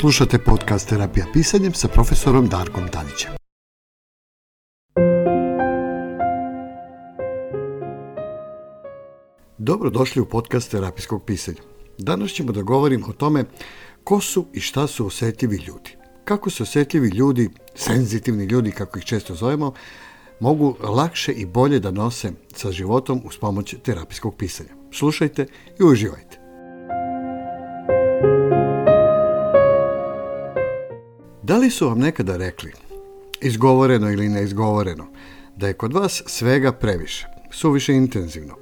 Slušate podcast Terapija pisanjem sa profesorom Darkom Tanićem. Dobrodošli u podcast terapijskog pisanja. Danas ćemo da govorimo o tome ko su i šta su osjetljivi ljudi. Kako se osjetljivi ljudi, senzitivni ljudi kako ih često zovemo, mogu lakše i bolje da nose sa životom uz pomoć terapijskog pisanja. Slušajte i uživajte. Da li su vam nekada rekli, izgovoreno ili neizgovoreno, da je kod vas svega previše, suviše intenzivno,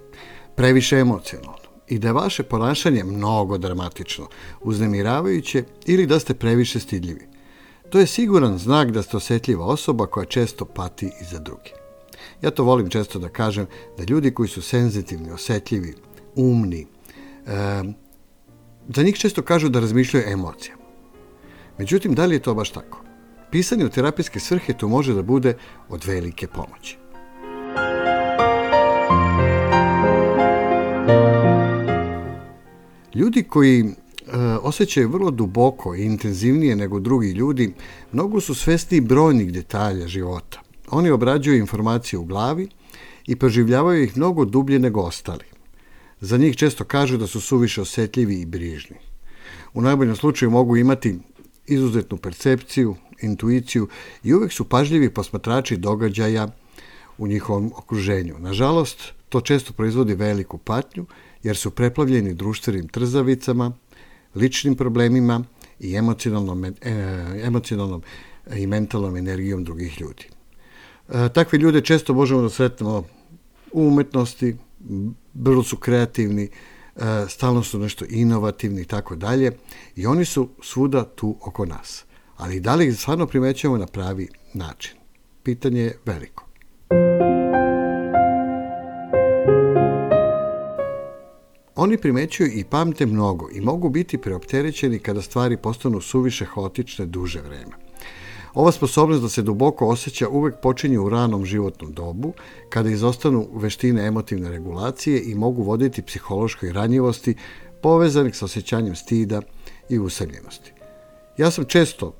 previše emocionalno i da je vaše ponašanje mnogo dramatično, uznemiravajuće ili da ste previše stidljivi? To je siguran znak da ste osjetljiva osoba koja često pati i za druge. Ja to volim često da kažem da ljudi koji su senzitivni, osjetljivi, umni, e, za njih često kažu da razmišljaju emocija Međutim, da li je to baš tako? Pisanje u terapijske svrhe tu može da bude od velike pomoći. Ljudi koji e, osjećaju vrlo duboko i intenzivnije nego drugi ljudi, mnogo su svesni brojnih detalja života. Oni obrađuju informacije u glavi i preživljavaju ih mnogo dublje nego ostali. Za njih često kažu da su suviše osetljivi i brižni. U najboljem slučaju mogu imati izuzetnu percepciju, intuiciju i uvek su pažljivi posmatrači događaja u njihovom okruženju. Nažalost, to često proizvodi veliku patnju jer su preplavljeni društvenim trzavicama, ličnim problemima i emocionalnom, e, emocionalnom i mentalnom energijom drugih ljudi. E, takve ljude često možemo da sretnemo u umetnosti, vrlo su kreativni, E, stalno su nešto inovativni i tako dalje i oni su svuda tu oko nas. Ali da li ih stvarno primećujemo na pravi način? Pitanje je veliko. Oni primećuju i pamte mnogo i mogu biti preopterećeni kada stvari postanu suviše hotične duže vreme. Ova sposobnost da se duboko osjeća uvek počinje u ranom životnom dobu, kada izostanu veštine emotivne regulacije i mogu voditi psihološkoj ranjivosti povezanih sa osjećanjem stida i usamljenosti. Ja sam često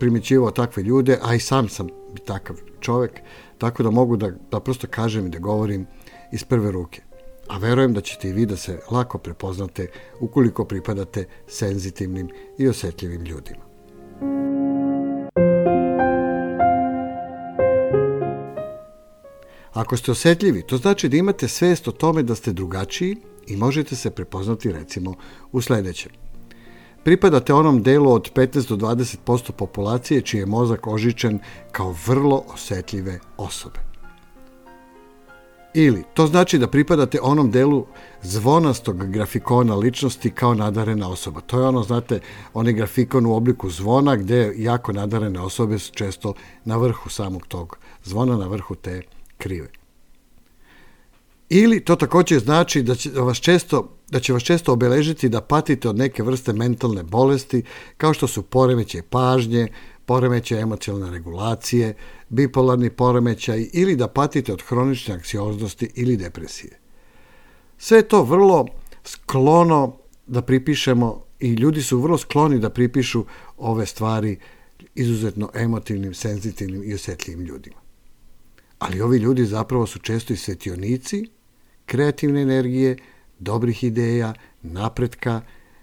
primećivao takve ljude, a i sam sam takav čovek, tako da mogu da, da prosto kažem i da govorim iz prve ruke. A verujem da ćete i vi da se lako prepoznate ukoliko pripadate senzitivnim i osetljivim ljudima. Ako ste osetljivi, to znači da imate svest o tome da ste drugačiji i možete se prepoznati recimo u sledećem. Pripadate onom delu od 15 do 20% populacije čiji je mozak ožičen kao vrlo osetljive osobe. Ili, to znači da pripadate onom delu zvonastog grafikona ličnosti kao nadarena osoba. To je ono, znate, onaj grafikon u obliku zvona gde jako nadarene osobe su često na vrhu samog tog zvona, na vrhu te krive. Ili to također znači da će vas često da će vas često obeležiti da patite od neke vrste mentalne bolesti, kao što su poremećaj pažnje, poremećaj emocionalne regulacije, bipolarni poremećaj ili da patite od hronične anksioznosti ili depresije. Sve je to vrlo sklono da pripišemo i ljudi su vrlo skloni da pripišu ove stvari izuzetno emotivnim, senzitivnim i osjetljivim ljudima. Ali ovi ljudi zapravo su često i svetionici kreativne energije, dobrih ideja, napretka,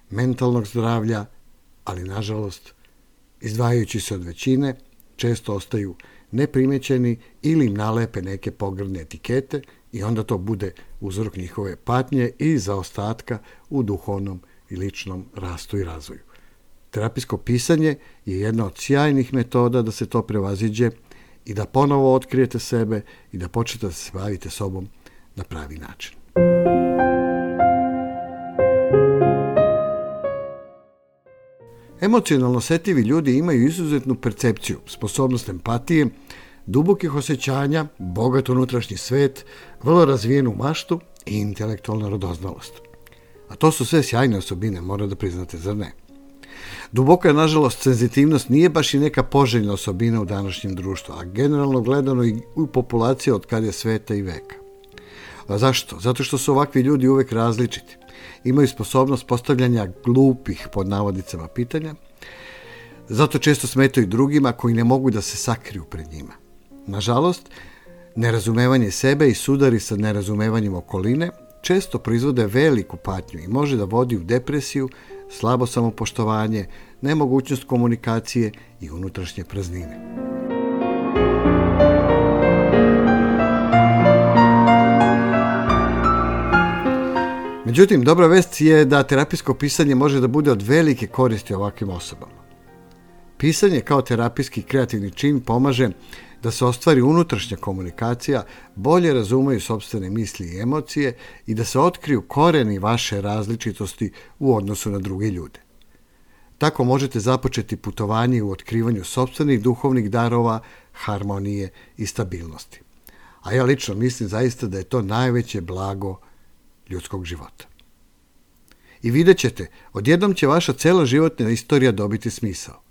mentalnog zdravlja, ali nažalost, izdvajajući se od većine, često ostaju neprimećeni ili im nalepe neke pogrdne etikete i onda to bude uzrok njihove patnje i zaostatka u duhovnom i ličnom rastu i razvoju. Terapijsko pisanje je jedna od sjajnih metoda da se to prevaziđe i da ponovo otkrijete sebe i da počnete da se bavite sobom na pravi način. Emocionalno setivi ljudi imaju izuzetnu percepciju, sposobnost empatije, dubokih osjećanja, bogat unutrašnji svet, vrlo razvijenu maštu i intelektualnu radoznalost. A to su sve sjajne osobine, mora da priznate, zar ne? Duboka, nažalost, senzitivnost nije baš i neka poželjna osobina u današnjem društvu, a generalno gledano i u populaciji od kad je sveta i veka. A zašto? Zato što su ovakvi ljudi uvek različiti. Imaju sposobnost postavljanja glupih, pod navodnicama, pitanja, zato često smetaju drugima koji ne mogu da se sakriju pred njima. Nažalost, nerazumevanje sebe i sudari sa nerazumevanjem okoline često proizvode veliku patnju i može da vodi u depresiju, slabo samopoštovanje, nemogućnost komunikacije i unutrašnje praznine. Međutim, dobra vest je da terapijsko pisanje može da bude od velike koristi ovakvim osobama. Pisanje kao terapijski kreativni čin pomaže da se ostvari unutrašnja komunikacija, bolje razumeju sobstvene misli i emocije i da se otkriju koreni vaše različitosti u odnosu na druge ljude. Tako možete započeti putovanje u otkrivanju sobstvenih duhovnih darova, harmonije i stabilnosti. A ja lično mislim zaista da je to najveće blago ljudskog života. I vidjet ćete, odjednom će vaša cela životna istorija dobiti smisao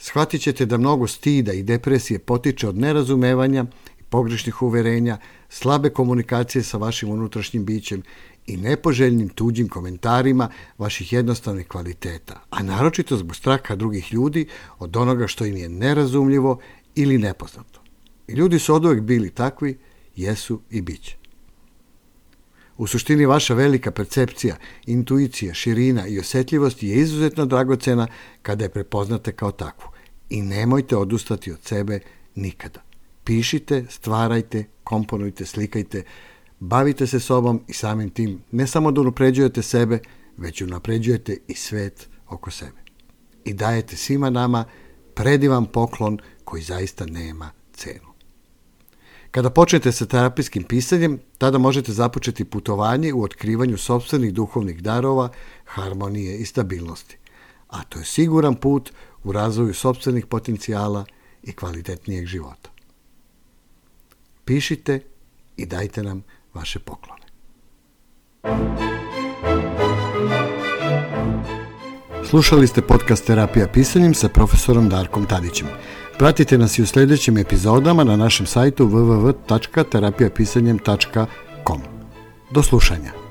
shvatit ćete da mnogo stida i depresije potiče od nerazumevanja i pogrešnih uverenja, slabe komunikacije sa vašim unutrašnjim bićem i nepoželjnim tuđim komentarima vaših jednostavnih kvaliteta, a naročito zbog straka drugih ljudi od onoga što im je nerazumljivo ili nepoznato. I ljudi su od bili takvi, jesu i biće. U suštini vaša velika percepcija, intuicija, širina i osetljivost je izuzetno dragocena kada je prepoznate kao takvu. I nemojte odustati od sebe nikada. Pišite, stvarajte, komponujte, slikajte, bavite se sobom i samim tim ne samo da unapređujete sebe, već unapređujete i svet oko sebe. I dajete svima nama predivan poklon koji zaista nema cenu. Kada počnete sa terapijskim pisanjem, tada možete započeti putovanje u otkrivanju sobstvenih duhovnih darova, harmonije i stabilnosti. A to je siguran put u razvoju sobstvenih potencijala i kvalitetnijeg života. Pišite i dajte nam vaše poklone. Slušali ste podcast Terapija pisanjem sa profesorom Darkom Tadićem. Pratite nas i u sledećim epizodama na našem sajtu www.terapijapisanjem.com. Do slušanja.